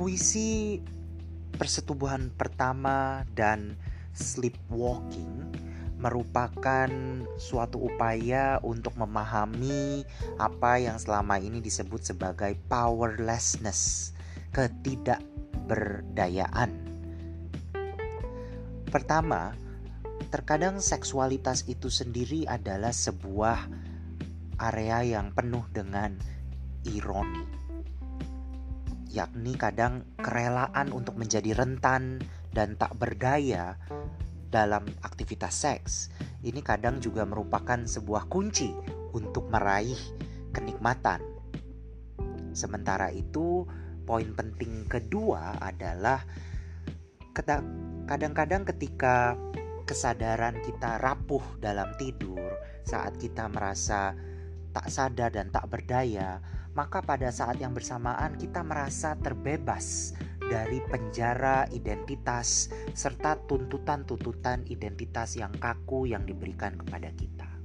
Kondisi persetubuhan pertama dan sleepwalking merupakan suatu upaya untuk memahami apa yang selama ini disebut sebagai powerlessness, ketidakberdayaan. Pertama, terkadang seksualitas itu sendiri adalah sebuah area yang penuh dengan ironi yakni kadang kerelaan untuk menjadi rentan dan tak berdaya dalam aktivitas seks. Ini kadang juga merupakan sebuah kunci untuk meraih kenikmatan. Sementara itu, poin penting kedua adalah kadang-kadang ketika kesadaran kita rapuh dalam tidur, saat kita merasa tak sadar dan tak berdaya, maka pada saat yang bersamaan kita merasa terbebas dari penjara identitas serta tuntutan-tuntutan identitas yang kaku yang diberikan kepada kita.